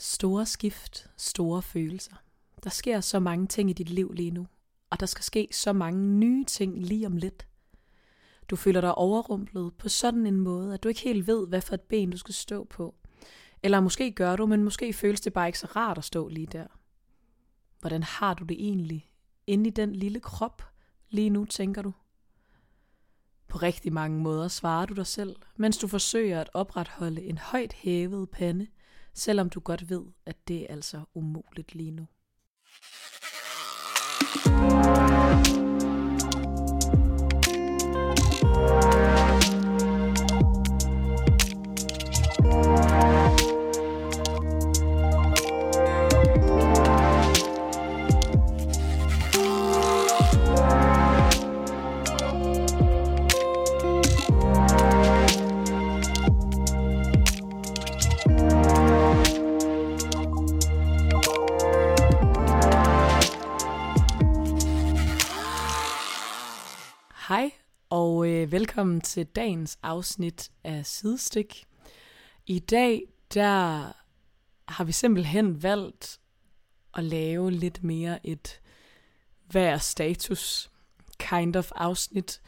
Store skift, store følelser. Der sker så mange ting i dit liv lige nu, og der skal ske så mange nye ting lige om lidt. Du føler dig overrumplet på sådan en måde, at du ikke helt ved, hvad for et ben du skal stå på. Eller måske gør du, men måske føles det bare ikke så rart at stå lige der. Hvordan har du det egentlig inde i den lille krop lige nu, tænker du? På rigtig mange måder svarer du dig selv, mens du forsøger at opretholde en højt hævet pande, selvom du godt ved, at det er altså umuligt lige nu. Hej velkommen til dagens afsnit af Sidestik. I dag der har vi simpelthen valgt at lave lidt mere et hver status kind of afsnit.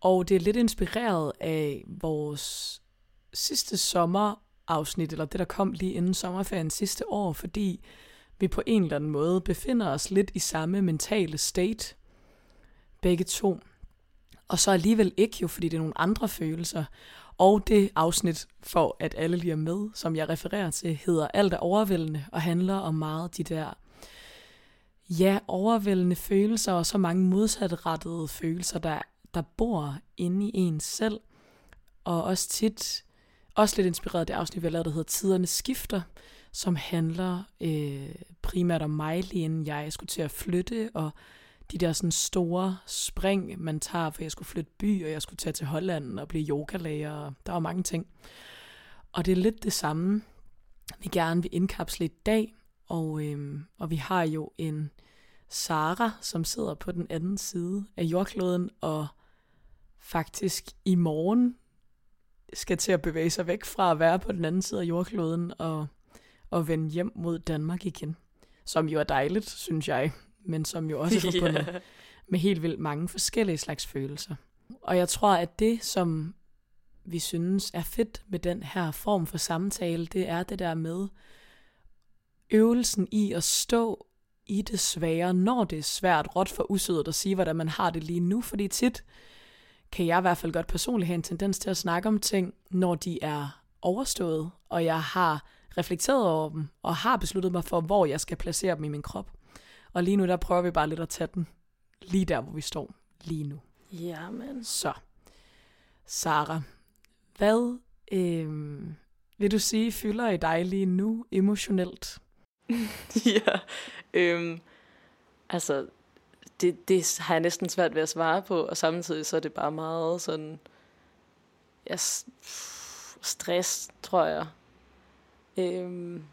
Og det er lidt inspireret af vores sidste sommerafsnit, eller det der kom lige inden sommerferien sidste år, fordi vi på en eller anden måde befinder os lidt i samme mentale state, begge to og så alligevel ikke jo, fordi det er nogle andre følelser. Og det afsnit, for at alle lige er med, som jeg refererer til, hedder Alt er overvældende, og handler om meget de der, ja, overvældende følelser, og så mange modsatrettede følelser, der, der bor inde i en selv. Og også tit, også lidt inspireret af det afsnit, vi har lavet, der hedder Tiderne skifter, som handler øh, primært om mig, lige inden jeg skulle til at flytte, og de der sådan store spring, man tager, for jeg skulle flytte by, og jeg skulle tage til Holland og blive yogalærer, og der var mange ting. Og det er lidt det samme, vi gerne vil indkapsle i dag, og, øhm, og vi har jo en Sara, som sidder på den anden side af jordkloden, og faktisk i morgen skal til at bevæge sig væk fra at være på den anden side af jordkloden, og, og vende hjem mod Danmark igen. Som jo er dejligt, synes jeg men som jo også er forbundet yeah. med helt vildt mange forskellige slags følelser. Og jeg tror, at det, som vi synes er fedt med den her form for samtale, det er det der med øvelsen i at stå i det svære, når det er svært, råt for usødet at sige, hvordan man har det lige nu, fordi tit kan jeg i hvert fald godt personligt have en tendens til at snakke om ting, når de er overstået, og jeg har reflekteret over dem, og har besluttet mig for, hvor jeg skal placere dem i min krop. Og lige nu, der prøver vi bare lidt at tage den lige der, hvor vi står lige nu. Ja, men. Så, Sara, hvad øh, vil du sige fylder i dig lige nu emotionelt? ja, øhm, altså, det, det har jeg næsten svært ved at svare på, og samtidig så er det bare meget sådan, ja, stress, tror jeg. Øhm,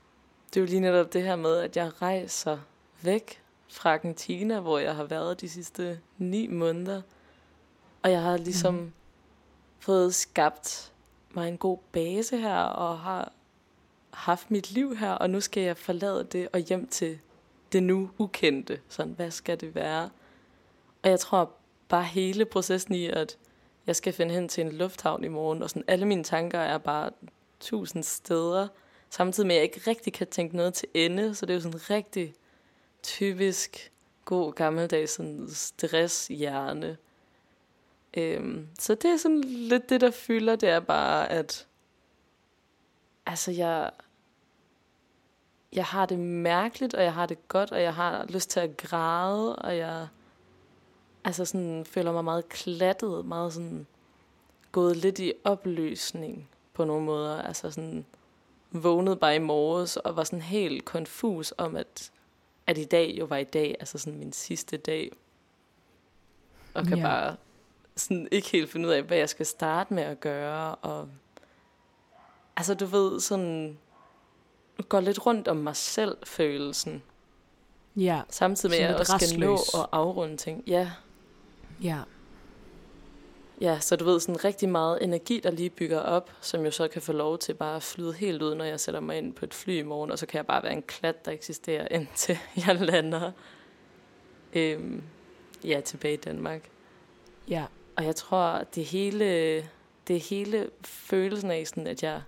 det er jo lige netop det her med, at jeg rejser væk fra Argentina, hvor jeg har været de sidste ni måneder. Og jeg har ligesom mm. fået skabt mig en god base her, og har haft mit liv her, og nu skal jeg forlade det og hjem til det nu ukendte. Sådan, hvad skal det være? Og jeg tror bare hele processen i, at jeg skal finde hen til en lufthavn i morgen, og sådan alle mine tanker er bare tusind steder, samtidig med, at jeg ikke rigtig kan tænke noget til ende, så det er jo sådan rigtig typisk god gammeldags sådan stresshjerne. Øhm, så det er sådan lidt det, der fylder, det er bare, at altså jeg, jeg har det mærkeligt, og jeg har det godt, og jeg har lyst til at græde, og jeg altså sådan, føler mig meget klattet, meget sådan gået lidt i opløsning på nogle måder. Altså sådan vågnede bare i morges og var sådan helt konfus om, at at i dag jo var i dag, altså sådan min sidste dag. Og kan ja. bare sådan ikke helt finde ud af, hvad jeg skal starte med at gøre. Og altså du ved, sådan går lidt rundt om mig selv følelsen. Ja. Samtidig med, at jeg også skal nå at afrunde ting. Ja. Ja. Ja, så du ved, sådan rigtig meget energi, der lige bygger op, som jo så kan få lov til bare at flyde helt ud, når jeg sætter mig ind på et fly i morgen, og så kan jeg bare være en klat, der eksisterer, indtil jeg lander øhm, ja, tilbage i Danmark. Ja. Og jeg tror, det hele, det hele følelsen af sådan, at jeg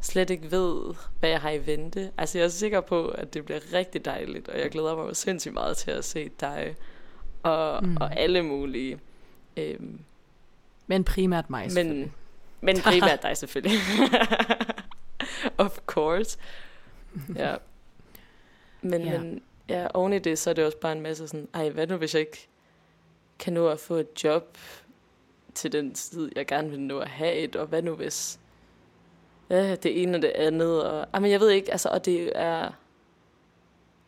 slet ikke ved, hvad jeg har i vente. Altså jeg er sikker på, at det bliver rigtig dejligt, og jeg glæder mig sindssygt meget til at se dig og, mm. og alle mulige. Øhm, men primært mig men, men primært dig selvfølgelig. of course. Ja. Men, ja. men ja, oven i det, så er det også bare en masse sådan, ej, hvad nu hvis jeg ikke kan nå at få et job til den tid, jeg gerne vil nå at have et, og hvad nu hvis ja, det ene og det andet, og, ej, men jeg ved ikke, altså, og det er,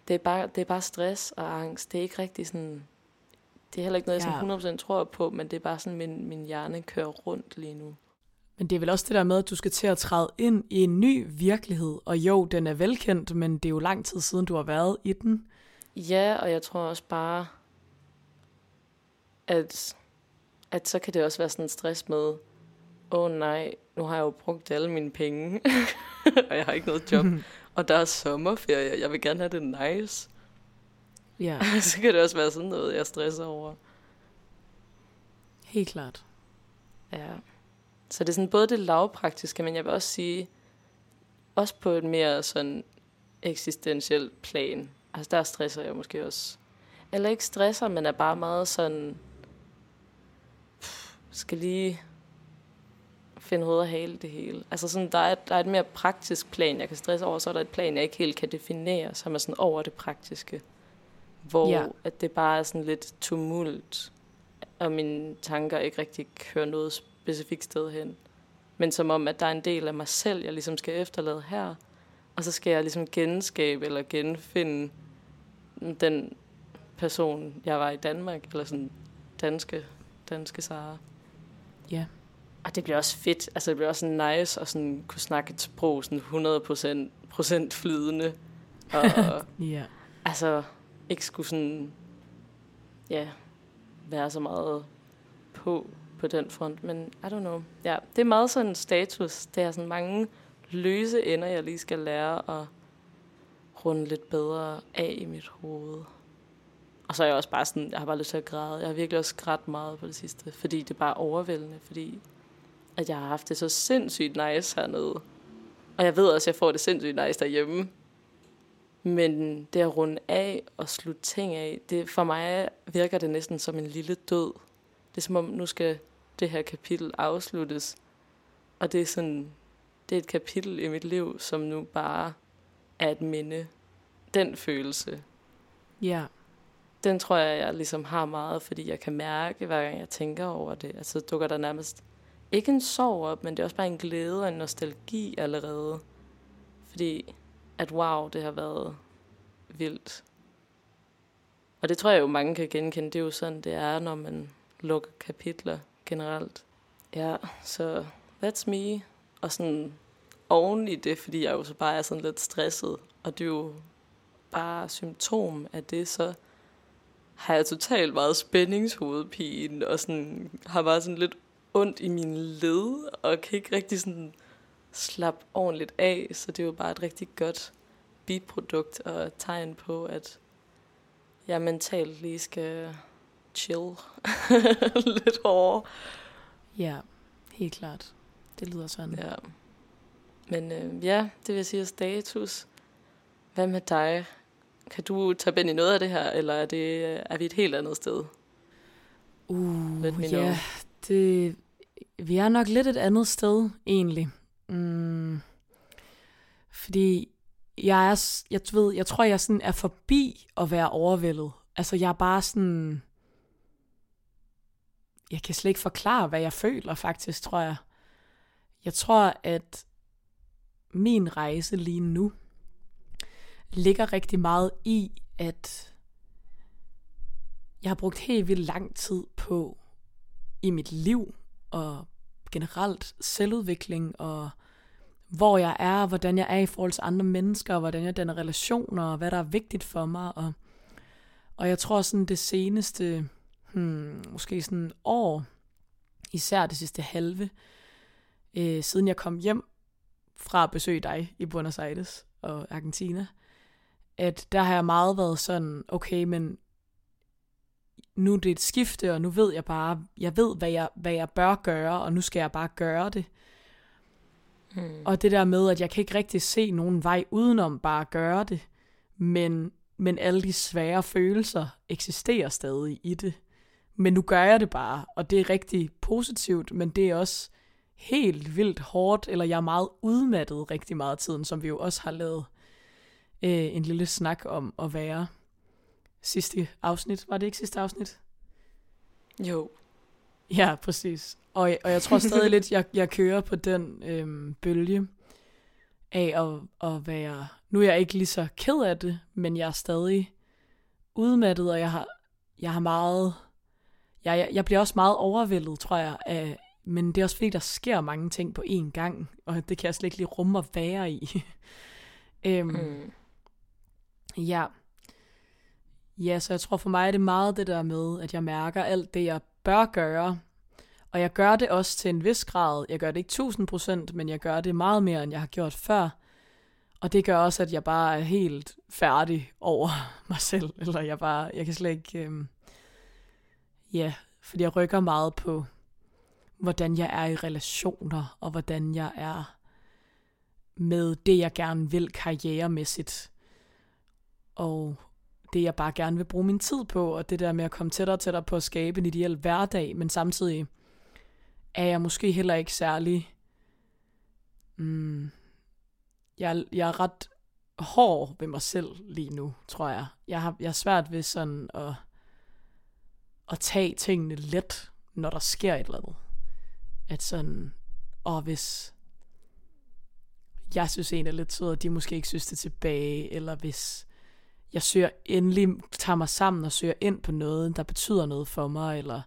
det er bare, det er bare stress og angst, det er ikke rigtig sådan, det er heller ikke noget, jeg ja. 100% tror på, men det er bare sådan, min, min hjerne kører rundt lige nu. Men det er vel også det der med, at du skal til at træde ind i en ny virkelighed. Og jo, den er velkendt, men det er jo lang tid siden, du har været i den. Ja, og jeg tror også bare, at, at så kan det også være sådan en stress med, åh oh, nej, nu har jeg jo brugt alle mine penge, og jeg har ikke noget job, og der er sommerferie, jeg vil gerne have det nice. Ja. så kan det også være sådan noget, jeg stresser over. Helt klart. Ja. Så det er sådan både det lavpraktiske, men jeg vil også sige, også på et mere sådan eksistentielt plan. Altså der stresser jeg måske også. Eller ikke stresser, men er bare meget sådan, pff, skal lige finde hoved og hale det hele. Altså sådan, der er, der er et mere praktisk plan, jeg kan stresse over, så er der et plan, jeg ikke helt kan definere, som er sådan over det praktiske. Hvor ja. at det bare er sådan lidt tumult, og mine tanker ikke rigtig kører noget specifikt sted hen. Men som om, at der er en del af mig selv, jeg ligesom skal efterlade her, og så skal jeg ligesom genskabe eller genfinde den person, jeg var i Danmark, eller sådan danske, danske Sara. Ja. Og det bliver også fedt, altså det bliver også sådan nice at sådan kunne snakke et sprog sådan 100% procent flydende. Og, ja. Altså, ikke skulle sådan, ja, være så meget på, på den front. Men I don't know. Ja, det er meget sådan status. Det er sådan mange løse ender, jeg lige skal lære at runde lidt bedre af i mit hoved. Og så er jeg også bare sådan, jeg har bare lyst til at græde. Jeg har virkelig også grædt meget på det sidste, fordi det er bare overvældende, fordi at jeg har haft det så sindssygt nice hernede. Og jeg ved også, at jeg får det sindssygt nice derhjemme. Men det at runde af og slutte ting af, det, for mig virker det næsten som en lille død. Det er som om, nu skal det her kapitel afsluttes. Og det er sådan, det er et kapitel i mit liv, som nu bare er et minde. Den følelse. Ja. Den tror jeg, jeg ligesom har meget, fordi jeg kan mærke, hver gang jeg tænker over det. Altså dukker der nærmest ikke en sorg op, men det er også bare en glæde og en nostalgi allerede. Fordi at wow, det har været vildt. Og det tror jeg jo, mange kan genkende. Det er jo sådan, det er, når man lukker kapitler generelt. Ja, så that's me. Og sådan oven i det, fordi jeg jo så bare er sådan lidt stresset, og det er jo bare symptom af det, så har jeg totalt meget spændingshovedpine, og sådan, har bare sådan lidt ondt i min led, og kan ikke rigtig sådan slappe ordentligt af, så det er jo bare et rigtig godt biprodukt og tegn på, at jeg mentalt lige skal chill lidt hårdere. Ja, helt klart. Det lyder sådan. Ja. Men øh, ja, det vil sige status. Hvad med dig? Kan du tage ind i noget af det her, eller er, det, er vi et helt andet sted? Uh, ja, know. det, vi er nok lidt et andet sted, egentlig. Mm, fordi jeg er, jeg ved, jeg tror, jeg sådan er forbi at være overvældet. Altså, jeg er bare sådan, jeg kan slet ikke forklare, hvad jeg føler faktisk, tror jeg. Jeg tror, at min rejse lige nu ligger rigtig meget i, at jeg har brugt helt vildt lang tid på i mit liv og generelt selvudvikling og hvor jeg er, hvordan jeg er i forhold til andre mennesker, hvordan jeg danner relationer, og hvad der er vigtigt for mig. Og, og jeg tror sådan det seneste, hmm, måske sådan år, især det sidste halve, øh, siden jeg kom hjem fra at besøge dig i Buenos Aires og Argentina, at der har jeg meget været sådan, okay, men nu er det et skifte, og nu ved jeg bare, jeg ved, hvad jeg, hvad jeg bør gøre, og nu skal jeg bare gøre det. Hmm. Og det der med, at jeg kan ikke rigtig se nogen vej udenom bare at gøre det, men, men alle de svære følelser eksisterer stadig i det. Men nu gør jeg det bare, og det er rigtig positivt, men det er også helt vildt hårdt, eller jeg er meget udmattet rigtig meget af tiden, som vi jo også har lavet øh, en lille snak om at være sidste afsnit. Var det ikke sidste afsnit? Jo. Ja, præcis. Og, og jeg tror stadig lidt, jeg, jeg kører på den øhm, bølge af at, at være... Nu er jeg ikke lige så ked af det, men jeg er stadig udmattet, og jeg har, jeg har meget... Jeg, jeg, jeg bliver også meget overvældet, tror jeg, af, men det er også fordi, der sker mange ting på én gang, og det kan jeg slet ikke lige rumme at være i. øhm, mm. Ja. Ja, så jeg tror for mig er det meget det der med, at jeg mærker alt det, jeg bør gøre. Og jeg gør det også til en vis grad. Jeg gør det ikke 1000 procent, men jeg gør det meget mere, end jeg har gjort før. Og det gør også, at jeg bare er helt færdig over mig selv. Eller jeg bare, jeg kan slet ikke, øhm, ja, fordi jeg rykker meget på, hvordan jeg er i relationer, og hvordan jeg er med det, jeg gerne vil karrieremæssigt og det jeg bare gerne vil bruge min tid på, og det der med at komme tættere og tættere på at skabe en ideel hverdag, men samtidig er jeg måske heller ikke særlig... Mm, jeg, jeg er ret hård ved mig selv lige nu, tror jeg. Jeg har, jeg er svært ved sådan at, at tage tingene let, når der sker et eller andet. At sådan, og hvis jeg synes en er lidt sød, og de måske ikke synes det tilbage, eller hvis jeg søger endelig, tager mig sammen og søger ind på noget, der betyder noget for mig, eller,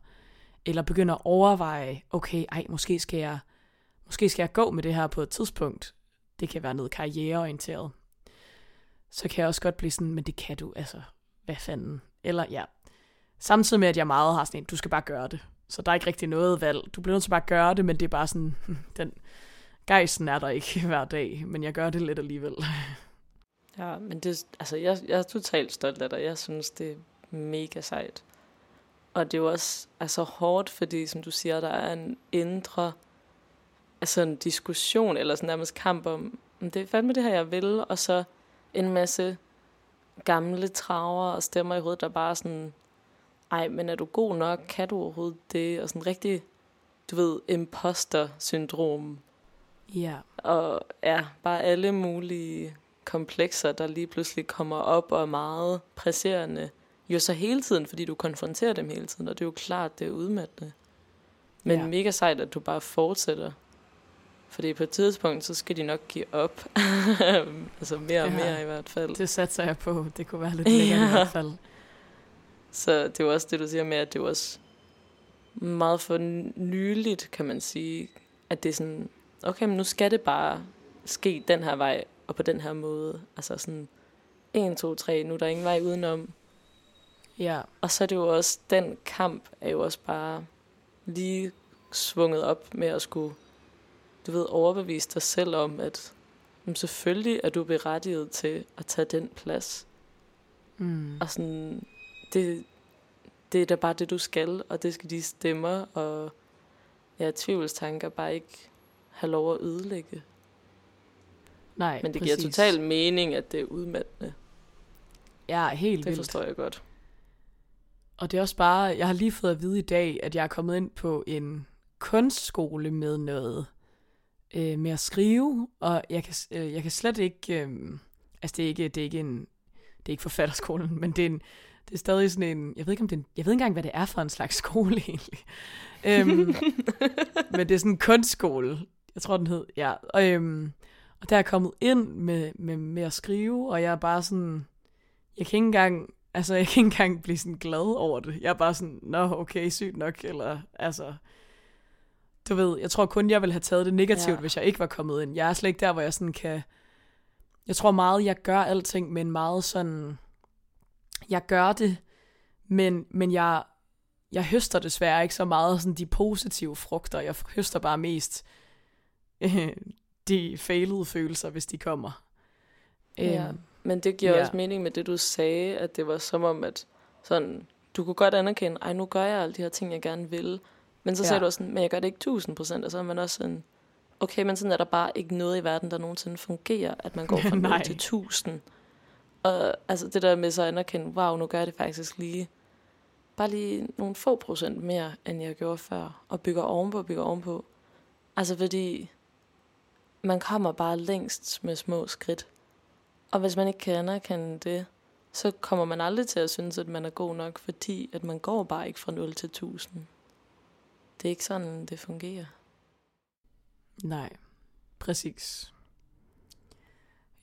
eller begynder at overveje, okay, ej, måske skal jeg, måske skal jeg gå med det her på et tidspunkt. Det kan være noget karriereorienteret. Så kan jeg også godt blive sådan, men det kan du, altså, hvad fanden. Eller ja, samtidig med, at jeg meget har sådan en, du skal bare gøre det. Så der er ikke rigtig noget valg. Du bliver nødt til bare at gøre det, men det er bare sådan, den gejsen er der ikke hver dag, men jeg gør det lidt alligevel. Ja, men det, altså, jeg, jeg er totalt stolt af dig. Jeg synes, det er mega sejt. Og det er jo også altså, hårdt, fordi som du siger, der er en indre altså en diskussion, eller sådan nærmest kamp om, det er fandme det her, jeg vil, og så en masse gamle traver og stemmer i hovedet, der bare sådan, ej, men er du god nok? Kan du overhovedet det? Og sådan rigtig, du ved, imposter-syndrom. Ja. Og ja, bare alle mulige komplekser, der lige pludselig kommer op og er meget presserende, jo så hele tiden, fordi du konfronterer dem hele tiden, og det er jo klart, det er udmattende. Men ja. mega sejt, at du bare fortsætter. Fordi på et tidspunkt, så skal de nok give op. altså mere og ja, mere i hvert fald. Det satser jeg på. Det kunne være lidt længere ja. i hvert fald. Så det er jo også det, du siger med, at det er også meget for nyligt, kan man sige, at det er sådan, okay, men nu skal det bare ske den her vej, og på den her måde. Altså sådan, 1, 2, 3, nu er der ingen vej udenom. Ja. Og så er det jo også, den kamp er jo også bare lige svunget op med at skulle, du ved, overbevise dig selv om, at jamen, selvfølgelig er du berettiget til at tage den plads. Mm. Og sådan, det, det er da bare det, du skal, og det skal de stemmer og ja, tvivlstanker bare ikke have lov at ødelægge. Nej, Men det præcis. giver total mening, at det er udmattende. Ja, helt det vildt. forstår jeg godt. Og det er også bare, jeg har lige fået at vide i dag, at jeg er kommet ind på en kunstskole med noget øh, med at skrive, og jeg kan, øh, jeg kan slet ikke, øh, altså det er ikke, det er ikke en, det er ikke forfatterskolen, men det er en, det er stadig sådan en, jeg ved ikke om det er en, jeg ved ikke engang, hvad det er for en slags skole egentlig. øhm, men det er sådan en kunstskole, jeg tror den hed, ja. Og, øhm, og der er jeg kommet ind med, med, med at skrive, og jeg er bare sådan, jeg kan ikke engang, altså jeg kan ikke engang blive sådan glad over det. Jeg er bare sådan, nå okay, sygt nok, eller altså, du ved, jeg tror kun, jeg ville have taget det negativt, ja. hvis jeg ikke var kommet ind. Jeg er slet ikke der, hvor jeg sådan kan, jeg tror meget, jeg gør alting med en meget sådan, jeg gør det, men, men jeg, jeg høster desværre ikke så meget sådan de positive frugter. Jeg høster bare mest øh, de failede følelser, hvis de kommer. Ja, Øhm, men det giver ja. også mening med det, du sagde, at det var som om, at sådan, du kunne godt anerkende, ej, nu gør jeg alle de her ting, jeg gerne vil. Men så Ja. sagde du også sådan, men jeg gør det ikke 1000 procent, og så er man også sådan, okay, men sådan er der bare ikke noget i verden, der nogensinde fungerer, at man går fra 0 Nej. til 1000. Og altså det der med så at anerkende, wow, nu gør jeg det faktisk lige, bare lige nogle få procent mere, end jeg gjorde før, og bygger ovenpå, bygger ovenpå. Altså fordi, man kommer bare længst med små skridt. Og hvis man ikke kan anerkende det, så kommer man aldrig til at synes, at man er god nok, fordi at man går bare ikke fra 0 til 1000. Det er ikke sådan, det fungerer. Nej, præcis.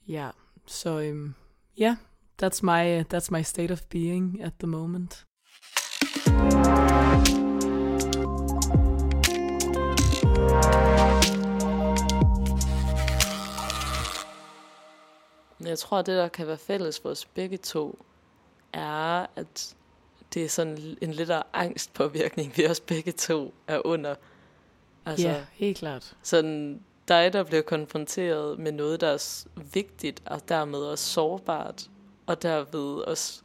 Ja, så øhm, ja, that's my that's my state of being at the moment. Jeg tror, at det, der kan være fælles for os begge to, er, at det er sådan en lidt af angstpåvirkning, vi også begge to er under. Altså, ja, helt klart. sådan dig, der bliver konfronteret med noget, der er vigtigt, og dermed også sårbart, og derved også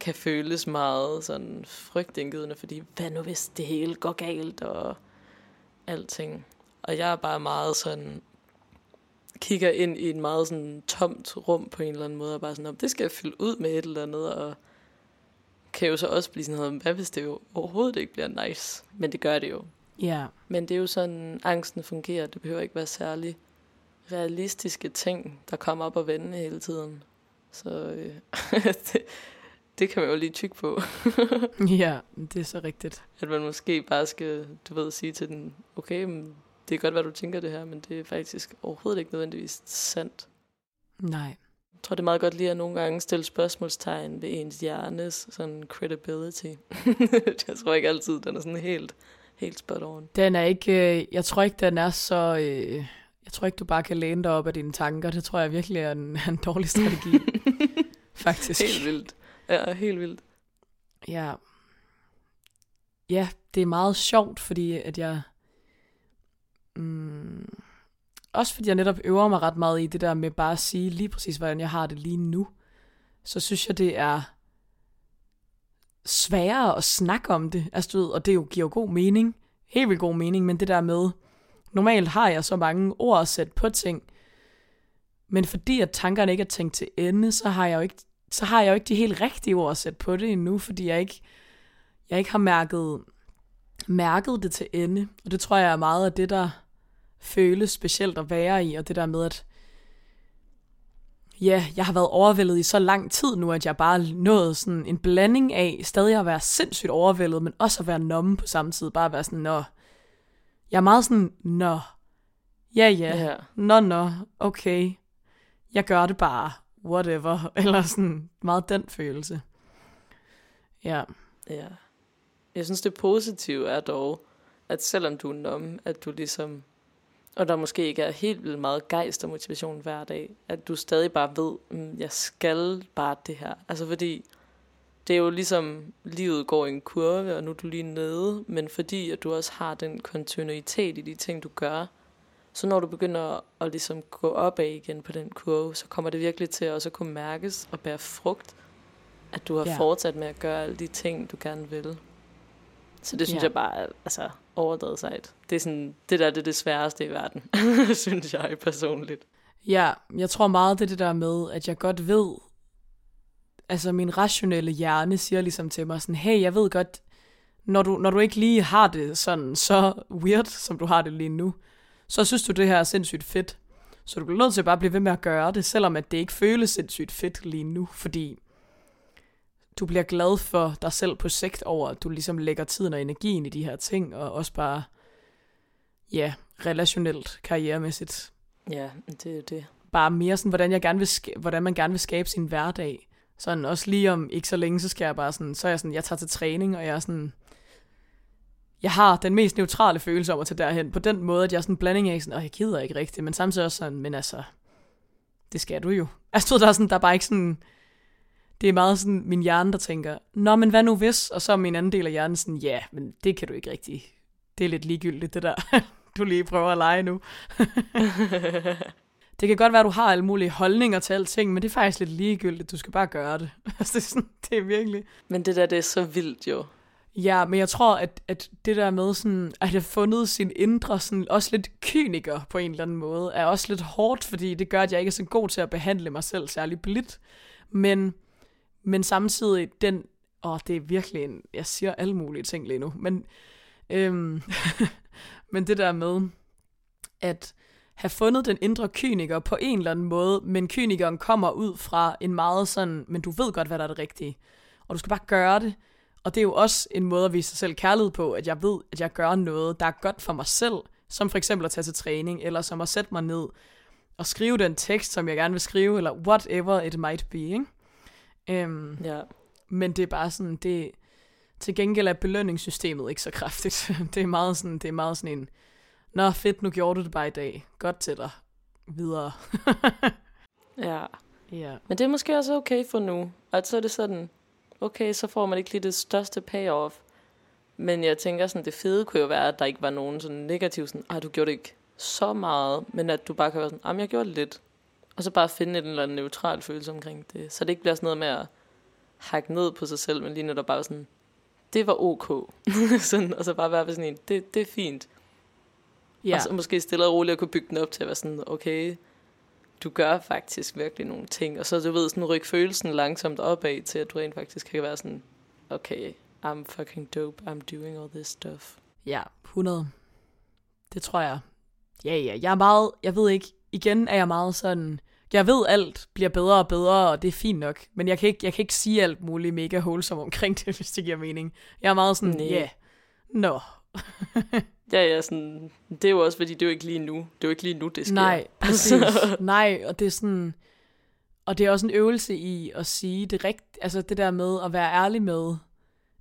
kan føles meget sådan frygtindgydende, fordi hvad nu hvis det hele går galt, og alting. Og jeg er bare meget sådan, kigger ind i et meget sådan tomt rum på en eller anden måde, og bare sådan, "Nå, det skal jeg fylde ud med et eller andet, og kan jo så også blive sådan noget, hvad hvis det jo overhovedet ikke bliver nice? Men det gør det jo. Ja, Men det er jo sådan, angsten fungerer. Det behøver ikke være særlig realistiske ting, der kommer op og vende hele tiden. Så øh, det, det kan man jo lige tykke på. ja, det er så rigtigt. At man måske bare skal, du ved, sige til den, okay, men det er godt, hvad du tænker det her, men det er faktisk overhovedet ikke nødvendigvis sandt. Nej. Jeg tror, det er meget godt lige at nogle gange stille spørgsmålstegn ved ens hjernes sådan credibility. jeg tror ikke altid, den er sådan helt, helt spot on. Den er ikke, øh, jeg tror ikke, den er så, øh, jeg tror ikke, du bare kan læne dig op af dine tanker. Det tror jeg virkelig er en, en dårlig strategi, faktisk. Helt vildt. Ja, helt vildt. Ja. Ja, det er meget sjovt, fordi at jeg... Mm, også fordi jeg netop øver mig ret meget i det der med bare at sige lige præcis, hvordan jeg har det lige nu. Så synes jeg, det er sværere at snakke om det. Altså, du ved, og det jo giver jo god mening. Helt vildt god mening, men det der med... Normalt har jeg så mange ord at sætte på ting. Men fordi at tankerne ikke er tænkt til ende, så har jeg jo ikke så har jeg jo ikke de helt rigtige ord at sætte på det endnu, fordi jeg ikke, jeg ikke har mærket, mærket det til ende. Og det tror jeg er meget af det, der føles specielt at være i, og det der med, at ja, jeg har været overvældet i så lang tid nu, at jeg bare nået sådan en blanding af stadig at være sindssygt overvældet, men også at være nummen på samme tid. Bare at være sådan, nå. Jeg er meget sådan, nå. Ja, ja. Nå, nå. Okay. Jeg gør det bare whatever, eller sådan meget den følelse. Ja, Ja. Jeg synes, det positive er dog, at selvom du er numb, at du ligesom, og der måske ikke er helt vildt meget gejst og motivation hver dag, at du stadig bare ved, mm, jeg skal bare det her. Altså fordi, det er jo ligesom, livet går i en kurve, og nu er du lige nede, men fordi at du også har den kontinuitet i de ting, du gør, så når du begynder at ligesom gå opad igen på den kurve, så kommer det virkelig til at også kunne mærkes og bære frugt, at du har ja. fortsat med at gøre alle de ting, du gerne vil. Så det synes Ja. jeg bare altså, overdrevet sejt. Det er sådan, det der det er det sværeste i verden, synes jeg personligt. ja, jeg tror meget det er det der med, at jeg godt ved, altså min rationelle hjerne siger ligesom til mig sådan, hey, jeg ved godt, når du, når du ikke lige har det sådan så weird, som du har det lige nu, så synes du, det her er sindssygt fedt. Så du bliver nødt til bare at blive ved med at gøre det, selvom at det ikke føles sindssygt fedt lige nu, fordi du bliver glad for dig selv på sigt over, at du ligesom lægger tiden og energien i de her ting, og også bare, ja, relationelt, karrieremæssigt. Ja, det er det. Bare mere sådan, hvordan, jeg gerne vil hvordan man gerne vil skabe sin hverdag. Sådan også lige om ikke så længe, så skal jeg bare sådan, så er jeg sådan, jeg tager til træning, og jeg er sådan, jeg har den mest neutrale følelse om at tage derhen, på den måde, at jeg er sådan en blanding af sådan, og jeg gider ikke rigtigt, men samtidig også sådan, men altså, det skal du jo. Altså, der er, sådan, der er bare ikke sådan, det er meget sådan min hjerne, der tænker, nå, men hvad nu hvis? Og så er min anden del af hjernen sådan, ja, men det kan du ikke rigtig. Det er lidt ligegyldigt, det der. du lige prøver at lege nu. det kan godt være, at du har alle mulige holdninger til alting, men det er faktisk lidt ligegyldigt. Du skal bare gøre det. Altså, det, er sådan, det er virkelig... Men det der, det er så vildt jo. Ja, men jeg tror, at, at det der med sådan, at have fundet sin indre, sådan, også lidt kyniker på en eller anden måde, er også lidt hårdt, fordi det gør, at jeg ikke er så god til at behandle mig selv særlig blidt. Men, men samtidig, den, og det er virkelig en, jeg siger alle mulige ting lige nu, men, øhm, men det der med, at have fundet den indre kyniker på en eller anden måde, men kynikeren kommer ud fra en meget sådan, men du ved godt, hvad der er det rigtige, og du skal bare gøre det, og det er jo også en måde at vise sig selv kærlighed på, at jeg ved, at jeg gør noget, der er godt for mig selv, som for eksempel at tage til træning, eller som at sætte mig ned og skrive den tekst, som jeg gerne vil skrive, eller whatever it might be, ikke? Um, Ja. men det er bare sådan, det til gengæld er belønningssystemet ikke så kraftigt. det er meget sådan, det er meget sådan en, nå fedt, nu gjorde du det bare i dag. Godt til dig. Videre. Ja. ja. Men det er måske også okay for nu. Og så er det sådan, okay, så får man ikke lige det største payoff. Men jeg tænker sådan, det fede kunne jo være, at der ikke var nogen sådan negativ sådan, ah, du gjorde det ikke så meget, men at du bare kan være sådan, ah, men jeg gjorde lidt. Og så bare finde en eller anden neutral følelse omkring det. Så det ikke bliver sådan noget med at hakke ned på sig selv, men lige når der bare sådan, det var ok. sådan, og så bare være sådan en, det, det er fint. Ja. Og så måske stille og roligt at kunne bygge den op til at være sådan, okay, du gør faktisk virkelig nogle ting. Og så du ved, sådan rykke følelsen langsomt opad til, at du rent faktisk kan være sådan, okay, I'm fucking dope, I'm doing all this stuff. Ja, 100. Det tror jeg. Ja, ja, jeg er meget, jeg ved ikke, igen er jeg meget sådan, jeg ved alt bliver bedre og bedre, og det er fint nok, men jeg kan ikke, jeg kan ikke sige alt muligt mega wholesome omkring det, hvis det giver mening. Jeg er meget sådan, ja, yeah, nå, Ja, ja, sådan, det er jo også, fordi det er jo ikke lige nu. Det er jo ikke lige nu, det sker. Nej, præcis. Nej, og det er sådan... Og det er også en øvelse i at sige det rigtigt, altså det der med at være ærlig med,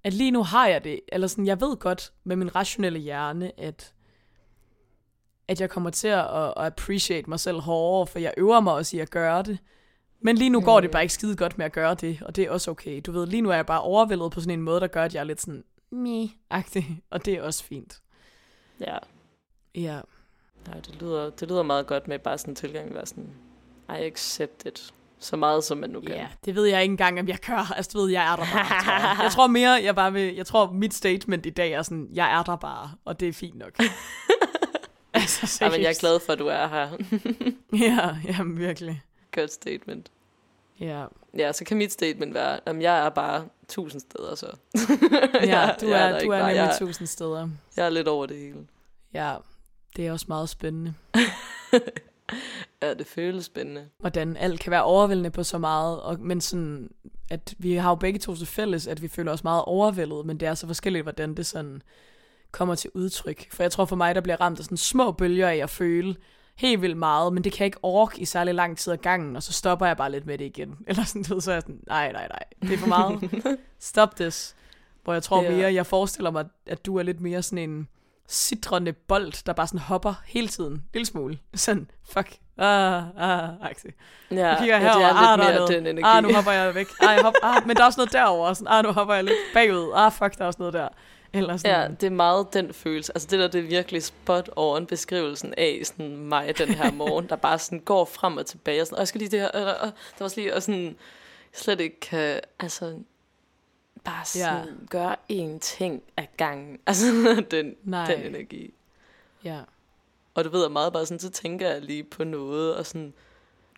at lige nu har jeg det, eller sådan, jeg ved godt med min rationelle hjerne, at, at jeg kommer til at, at appreciate mig selv hårdere, for jeg øver mig også i at gøre det. Men lige nu går det Mm. bare ikke skide godt med at gøre det, og det er også okay. Du ved, lige nu er jeg bare overvældet på sådan en måde, der gør, at jeg er lidt sådan, me-agtig, og det er også fint. Ja, Ja, nej, det lyder, det lyder meget godt med bare sådan en tilgang, at være sådan, I accept it. Så meget som man nu kan. Ja, det ved jeg ikke engang, om jeg gør. Altså, du ved, jeg er der bare. Tror jeg. jeg tror mere, jeg bare vil, jeg tror, mit statement i dag er sådan, jeg er der bare, og det er fint nok. altså, Ja, men jeg er seriøst. glad for, at du er her. Ja, jamen virkelig. Godt statement. Ja, Ja, så kan mit statement være, at jeg er bare tusind steder, så. ja du jeg er, der du er nemlig Jeg- tusind steder. Jeg er lidt over det hele. Ja, det er også meget spændende. Ja, det føles spændende. Hvordan alt kan være overvældende på så meget, og, men sådan, at vi har jo begge to til fælles, at vi føler os meget overvældet, men det er så forskelligt, hvordan det sådan kommer til udtryk. For jeg tror for mig, der bliver ramt af sådan små bølger af at føle helt vildt meget, men det kan jeg ikke orke i særlig lang tid ad gangen, og så stopper jeg bare lidt med det igen. Eller sådan, du ved, så er jeg sådan, nej, nej, nej, det er for meget. Stop this. Hvor jeg tror Ja. mere, jeg forestiller mig, at du er lidt mere sådan en sidrende bold, der bare sådan hopper hele tiden. Lille smule. Sådan, fuck. Ah, ah, aktie. Ja, Jeg kigger ja herover. det er ah, lidt der er mere noget. den energi. Ah, nu hopper jeg væk. Ah, jeg hopper. Ah, men der er også noget derovre. Sådan, ah, nu hopper jeg lidt bagud. Ah, fuck, der er også noget der. Eller Ja, sådan. det er meget den følelse. Altså det der, det er virkelig spot en beskrivelsen af sådan mig den her morgen, der bare sådan går frem og tilbage. Og sådan, og jeg skal lige det her, og, og, der var også lige, og sådan, slet ikke kan, altså, bare sådan Ja. ja. gøre én ting af gangen. Altså den, Nej. den energi. Ja. Og du ved, jeg meget bare sådan, så tænker jeg lige på noget, og sådan,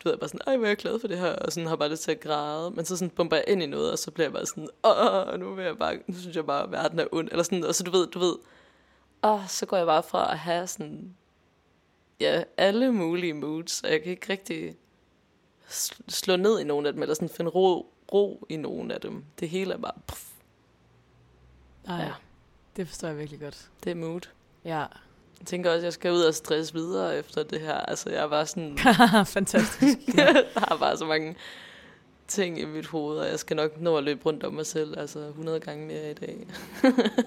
du ved, bare sådan, ej, hvor er jeg glad for det her, og sådan har bare lyst til at græde, men så sådan bomber jeg ind i noget, og så bliver jeg bare sådan, åh, nu vil jeg bare, nu synes jeg bare, at verden er ond, eller sådan, og så du ved, du ved, åh, så går jeg bare fra at have sådan, ja, alle mulige moods, og jeg kan ikke rigtig sl- slå ned i nogen af dem, eller sådan finde ro, ro i nogen af dem. Det hele er bare, pff, Nej, Ja. det forstår jeg virkelig godt. det er mood. Ja. Jeg tænker også, at jeg skal ud og stresse videre efter det her. Altså, jeg er bare sådan... Fantastisk. jeg har bare så mange ting i mit hoved, og jeg skal nok nå at løbe rundt om mig selv, altså 100 gange mere i dag.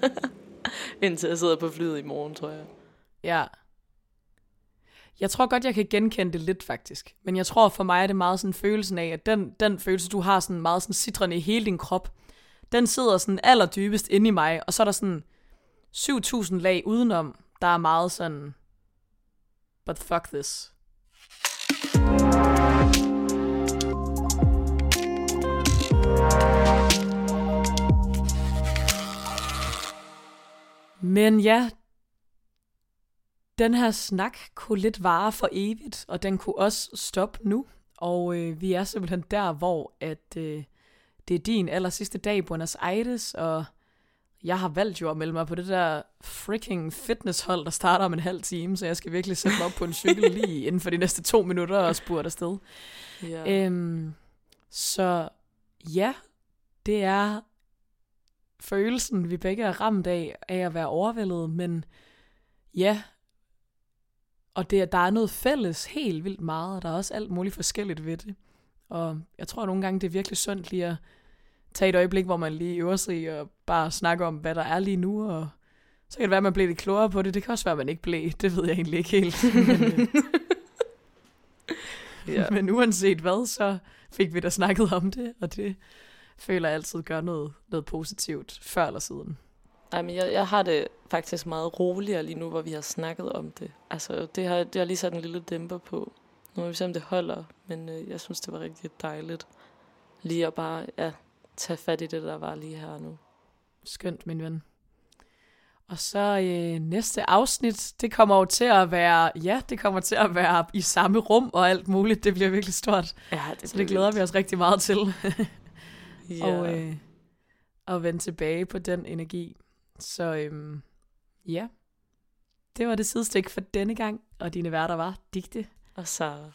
Indtil jeg sidder på flyet i morgen, tror jeg. Ja. Jeg tror godt, jeg kan genkende det lidt faktisk. Men jeg tror for mig er det meget sådan følelsen af, at den, den følelse, du har sådan meget sådan citrende i hele din krop, den sidder sådan allerdybest inde i mig, og så er der sådan 7000 lag udenom, der er meget sådan, but fuck this. Men ja, den her snak kunne lidt vare for evigt, og den kunne også stoppe nu. Og øh, vi er simpelthen der, hvor at øh, det er din aller sidste dag i Buenos Aires, og jeg har valgt jo at melde mig på det der freaking fitnesshold, der starter om en halv time, så jeg skal virkelig sætte mig op på en cykel lige inden for de næste to minutter og spurgte afsted. Ja. Øhm, så ja, det er følelsen, vi begge er ramt af, af at være overvældet, men ja, og det, der er noget fælles helt vildt meget, og der er også alt muligt forskelligt ved det. Og jeg tror at nogle gange, det er virkelig sundt lige at tage et øjeblik, hvor man lige øver sig i og bare snakke om, hvad der er lige nu, og så kan det være, at man bliver lidt klogere på det. Det kan også være, at man ikke blev. Det ved jeg egentlig ikke helt. men, ja. men uanset hvad, så fik vi da snakket om det, og det føler jeg altid gør noget, noget positivt før eller siden. Ej, men jeg, jeg har det faktisk meget roligere lige nu, hvor vi har snakket om det. Altså, det har, det har lige sat en lille dæmper på. Nu må vi se, om det holder, men øh, jeg synes, det var rigtig dejligt lige at bare ja, tage fat i det, der var lige her nu. Skønt, min ven. Og så øh, næste afsnit, det kommer jo til at være, ja, det kommer til at være i samme rum og alt muligt. Det bliver virkelig stort. Ja, det så det glæder vildt. vi os rigtig meget til. ja. Og øh, at vende tilbage på den energi. Så øhm, ja, det var det sidestik for denne gang, og dine værter var Digte og Sara.